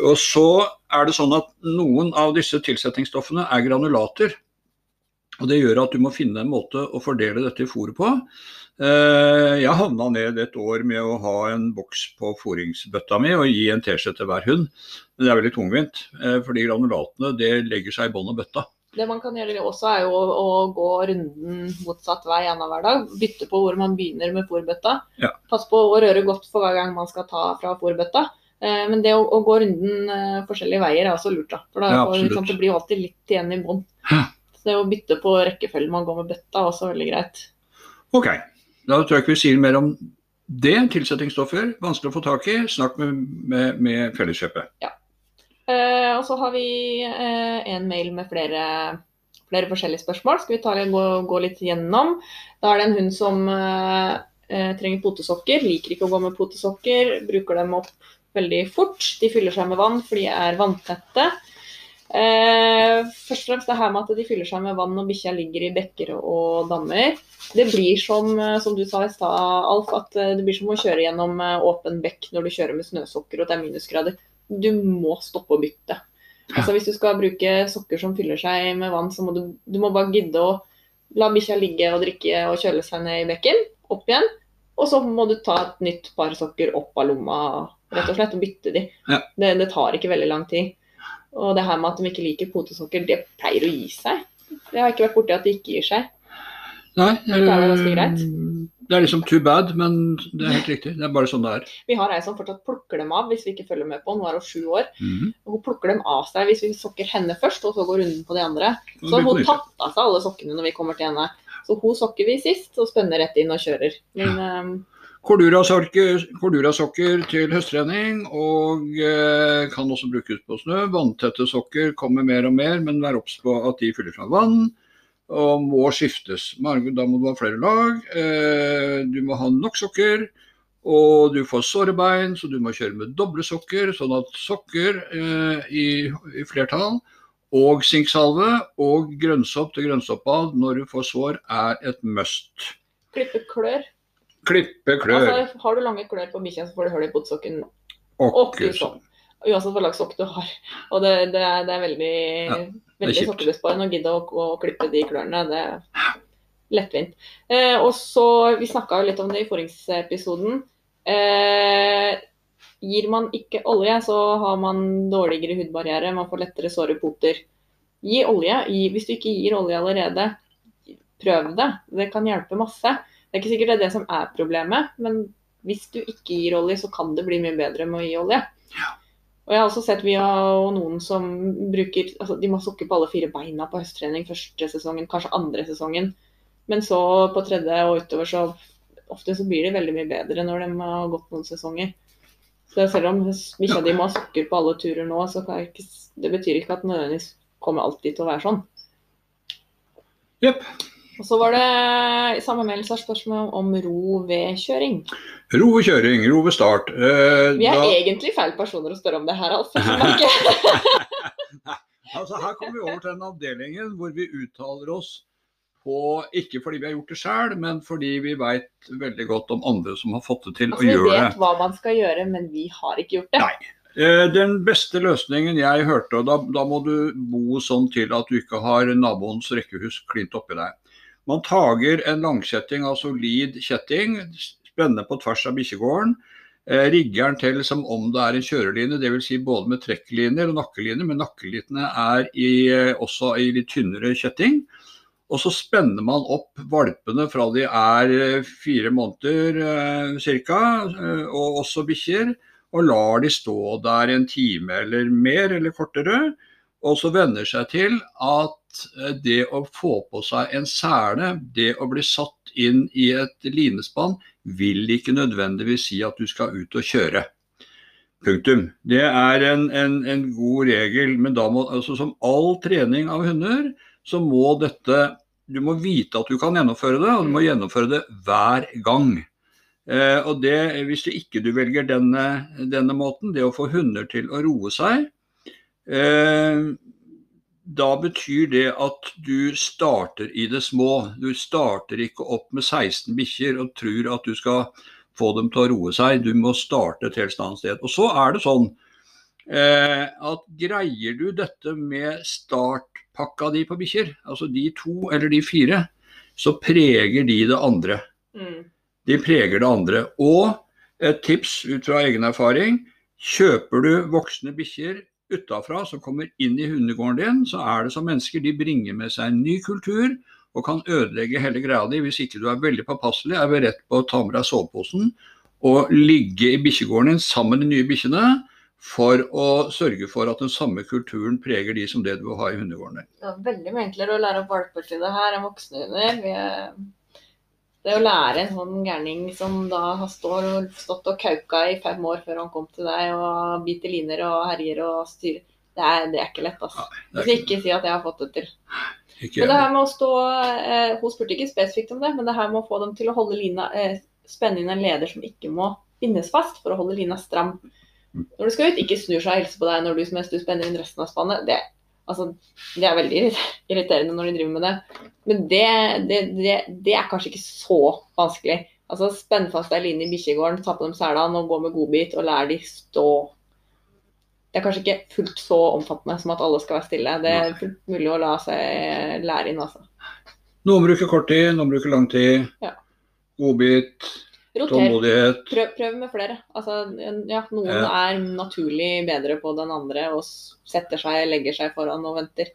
Og så er det sånn at noen av disse tilsetningsstoffene er granulater. Og Det gjør at du må finne en måte å fordele dette fôret på. Eh, Jeg havna ned et år med å ha en boks på fôringsbøtta mi og gi en teskje til hver hund. Men det er veldig tungvint, eh, fordi granulatene det legger seg i bånn av bøtta. Det man kan gjøre også, er jo å, gå runden motsatt vei annenhver dag. Bytte på hvor man begynner med fôrbøtta. Ja. Pass på å røre godt for hver gang man skal ta fra fôrbøtta. Eh, men det å, å gå runden forskjellige veier er også lurt. da. For da, Ja, absolutt. sant, det blir alltid litt igjen i bånn. Ja. Det å bytte på rekkefølgen man går med bøtta, er også veldig greit. Ok, da tror jeg ikke vi sier mer om det. Tilsettingsstoffer, vanskelig å få tak i. Snakk med, med, med Felleskjøpet. Eh, og så har vi eh, en mail med flere, flere forskjellige spørsmål. Skal vi ta, gå, gå litt gjennom. Da er det en hund som eh, eh, trenger potesokker. Liker ikke å gå med potesokker. Bruker dem opp veldig fort. De fyller seg med vann, for de er vanntette. Eh, først og fremst det her med at de fyller seg med vann når bikkja ligger i bekker og dammer. Det blir som, eh, som du sa i stad, Alf, at eh, det blir som å kjøre gjennom eh, åpen bekk når du kjører med snøsokker og det er minusgrader. Du må stoppe å bytte. Altså Hvis du skal bruke sokker som fyller seg med vann, så må du, du må bare gidde å la bikkja ligge og drikke og kjøle seg ned i bekken, opp igjen. Og så må du ta et nytt par sokker opp av lomma rett og slett, og bytte de. Ja. Det, det tar ikke veldig lang tid. Og det her med at de ikke liker potesokker, det pleier å gi seg. Det har ikke vært borti at de ikke gir seg. Nei, Det er greit. det er liksom too bad, men det er helt riktig. Det er bare sånn det er. Vi har ei som fortsatt plukker dem av hvis vi ikke følger med på. Er hun sju år. Mm -hmm. hun plukker dem av seg hvis vi sokker henne først, og så går runden på de andre. Så det hun tatt av seg alle sokkene når vi kommer til henne. Så hun sokker vi sist, og spenner rett inn og kjører. Men ehm, Cordura-sokker til høsttrening, og eh, kan også brukes på snø. Vanntette sokker kommer mer og mer, men vær obs på at de fyller fra vann. Og må skiftes. Da må du ha flere lag. Eh, du må ha nok sokker. Og du får sårebein, så du må kjøre med doble sokker. Sånn at sokker eh, i, i flertall og sinksalve og grønnsopp til grønnsoppbad når du får sår, er et must. klippe klør. Klippe klør. Altså, har du lange klør på bikkja, så får du hull i potesokken Åkke sånn. Uansett hva slags sokk du har. Og det, det, er, det er veldig, veldig kjipt. sokkebesparende å gidde å, å klippe de klørne. Det er lettvint. Eh, og så, Vi snakka litt om det i forrige Eh, gir man ikke olje, så har man dårligere hudbarriere, man får lettere såre poter. Gi olje. Gi, hvis du ikke gir olje allerede, prøv det. Det kan hjelpe masse. Det er ikke sikkert det er det som er problemet, men hvis du ikke gir olje, så kan det bli mye bedre med å gi olje. Og jeg har også sett vi har noen som bruker altså De må sukke på alle fire beina på høsttrening første sesongen, kanskje andre sesongen. Men så på tredje og utover så ofte så blir de veldig mye bedre når de har gått noen sesonger. Så selv om bikkja di må ha sukker på alle turer nå, så kan ikke, det betyr ikke at det nødvendigvis kommer alltid til å være sånn. Jepp. Og så var det i samme meldelse spørsmål om ro ved kjøring. Ro ved kjøring, ro ved start. Eh, Vi er da, egentlig feil personer å spørre om det her, Alf. altså, her kommer vi over til den avdelingen hvor vi uttaler oss på, ikke fordi vi har gjort det sjøl, men fordi vi veit veldig godt om andre som har fått det til Altså, å gjøre det. Vi vet hva man skal gjøre, men vi har ikke gjort det. Nei. Eh, Den beste løsningen jeg hørte, og da, da må du bo sånn til at du ikke har naboens rekkehus klint oppi deg. Man tager en langkjetting av solid kjetting, spenner på tvers av bikkjegården. Eh, rigger den til som om det er en kjøreline, dvs. Si både med trekklinjer og nakkelinjer, men nakkelinene er i, eh, også i litt tynnere kjetting. Og så spenner man opp valpene fra de er eh, fire måneder eh, ca., og også bikkjer og lar de stå der en time eller mer eller kortere. Og så venner seg til at eh, det å få på seg en sele, det å bli satt inn i et linespann, vil ikke nødvendigvis si at du skal ut og kjøre. Punktum. Det er en, en, en god regel, men da må, altså som all trening av hunder, så må dette Du må vite at du kan gjennomføre det, og du må gjennomføre det hver gang. Eh, og det, hvis du ikke du velger denne, denne måten, det å få hunder til å roe seg, da betyr det at du starter i det små. Du starter ikke opp med 16 bikkjer og tror at du skal få dem til å roe seg. Du må starte et helt annet sted. Og så er det sånn eh, at greier du dette med startpakka di på bikkjer, altså de to eller de fire, så preger de det andre. Mm. De preger det andre. Og et tips ut fra egen erfaring. Kjøper du voksne bikkjer utafra som kommer inn i hundegården din, så er det som mennesker. De bringer med seg en ny kultur og kan ødelegge hele greia di hvis ikke du er veldig påpasselig, er beredt på å ta med deg soveposen og ligge i bikkjegården din sammen med de nye bikkjene for å sørge for at den samme kulturen preger de som det du vil ha i hundegården din. Det er veldig mye enklere å lære opp valper til det her enn voksne hunder. Det å lære en sånn gærning som da har stått og, kauka i fem år før han kom til deg og biter liner og herjer og styrer, det er, det er ikke lett, altså. Nei, ikke... ikke si at jeg har fått det til. ikke, Men det her med å stå eh, Hun spurte ikke spesifikt om det, men det her med å få dem til å holde lina eh, spenne inn en leder som ikke må bindes fast for å holde lina stram. Når du skal ut, ikke snur seg og hilser på deg når du, mens du spenner inn resten av spannet. Det, altså, det er veldig irriterende når de driver med det. Men det, det, det, det er kanskje ikke så vanskelig. Altså, Spenn fast ei line i bikkjegården, ta på dem selene og gå med godbit og lær de stå. Det er kanskje ikke fullt så omfattende som at alle skal være stille. Det er fullt mulig å la seg lære inn, altså. Noen bruker kort tid, noen bruker lang tid. Ja. Godbit, Roter. tålmodighet. Prøv, prøv med flere. Altså, ja, noen Ja. er naturlig bedre på den andre og setter seg, legger seg foran og venter.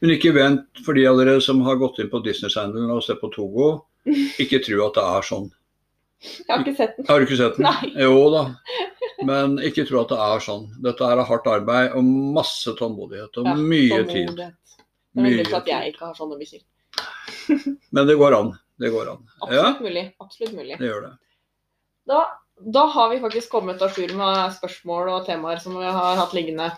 Men ikke vent, for de av dere som har gått inn på Disney Channel og sett på Togo, ikke tro at det er sånn. Jeg har ikke sett den. Har du ikke sett den? Nei. Jo da. Men ikke tro at det er sånn. Dette er hardt arbeid og masse tålmodighet og Ja, mye tid. Det er Mye at jeg ikke har sånne bikkjer. Men det går an. Det går an. Ja, Absolutt mulig. Absolutt mulig. det gjør det. Da, da har vi faktisk kommet à jour med spørsmål og temaer som vi har hatt liggende.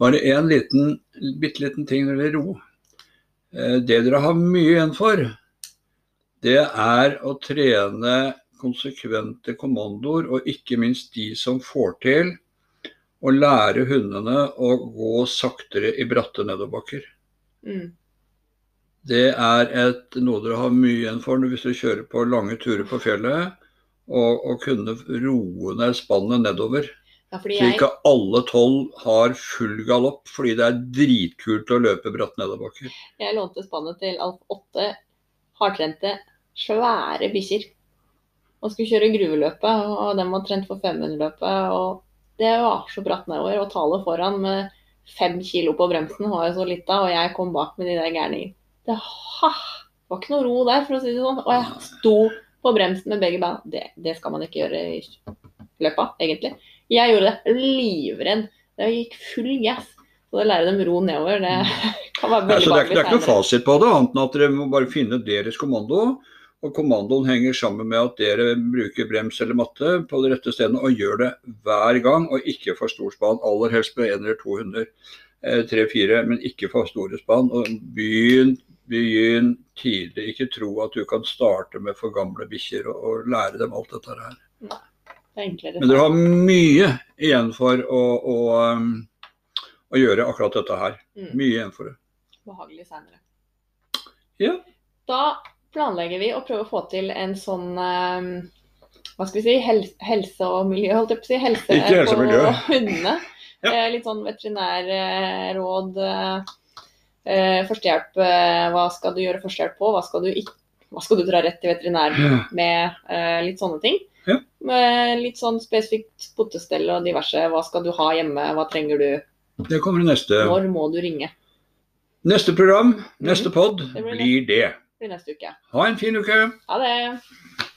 Bare en liten, bitte liten ting når det gjelder ro. Eh, Det dere har mye igjen for, det er å trene konsekvente kommandoer, og ikke minst de som får til å lære hundene å gå saktere i bratte nedoverbakker. Mm. Det er et, noe dere har mye igjen for hvis dere kjører på lange turer på fjellet, og, og kunne roe ned spannet nedover. Ja, fordi Så ikke alle tolv har full galopp, fordi det er dritkult å løpe bratt nedoverbakker. jeg lånte spannet til Alf åtte hardtrente, svære bikkjer. Og skulle kjøre gruveløpet, og de var trent for 500-løpet. Og det var så bratt nedover. Og Tale foran med fem kilo på bremsen var jo så lita, og jeg kom bak med de der gærningene. Det ha, var ikke noe ro der, for å si det sånn. Og jeg sto på bremsen med begge beina. Det, det skal man ikke gjøre i løpet, egentlig. Jeg gjorde det livredd. Det gikk full gass. Så det å lære dem ro nedover, det kan være Ja, veldig så det er, det er ikke noe fasit på det, annet enn at dere må bare finne deres kommando. Og kommandoen henger sammen med at dere bruker brems eller matte på de rette stedene, og gjør det hver gang, og ikke for stor spann. Aller helst med en eller to hunder. Eh, Tre-fire, men ikke for store spann. Og begynn, begynn tidlig. Ikke tro at du kan starte med for gamle bikkjer og, og lære dem alt dette her. Det er enklere. Men dere har mye igjen for å, å, um, å gjøre akkurat dette her. Mm. Mye igjen for det. behagelig seinere. Ja. Da planlegger vi å prøve å få til en sånn um, hva skal vi si, helse, helse og miljø, holdt jeg på å si. Helse, helse på hundene. Ja. Eh, litt sånn veterinærråd. Eh, eh, førstehjelp. Eh, hva skal du gjøre førstehjelp på? Hva skal du ikke hva skal du dra rett til veterinær med? Eh, litt sånne ting. Ja. Med litt sånn spesifikt potestell og diverse. Hva skal du ha hjemme? Hva trenger du? Det kommer i neste, Når må du ringe? neste program, neste pod, blir blir det. Det blir neste uke. Ha en fin uke. Ha det!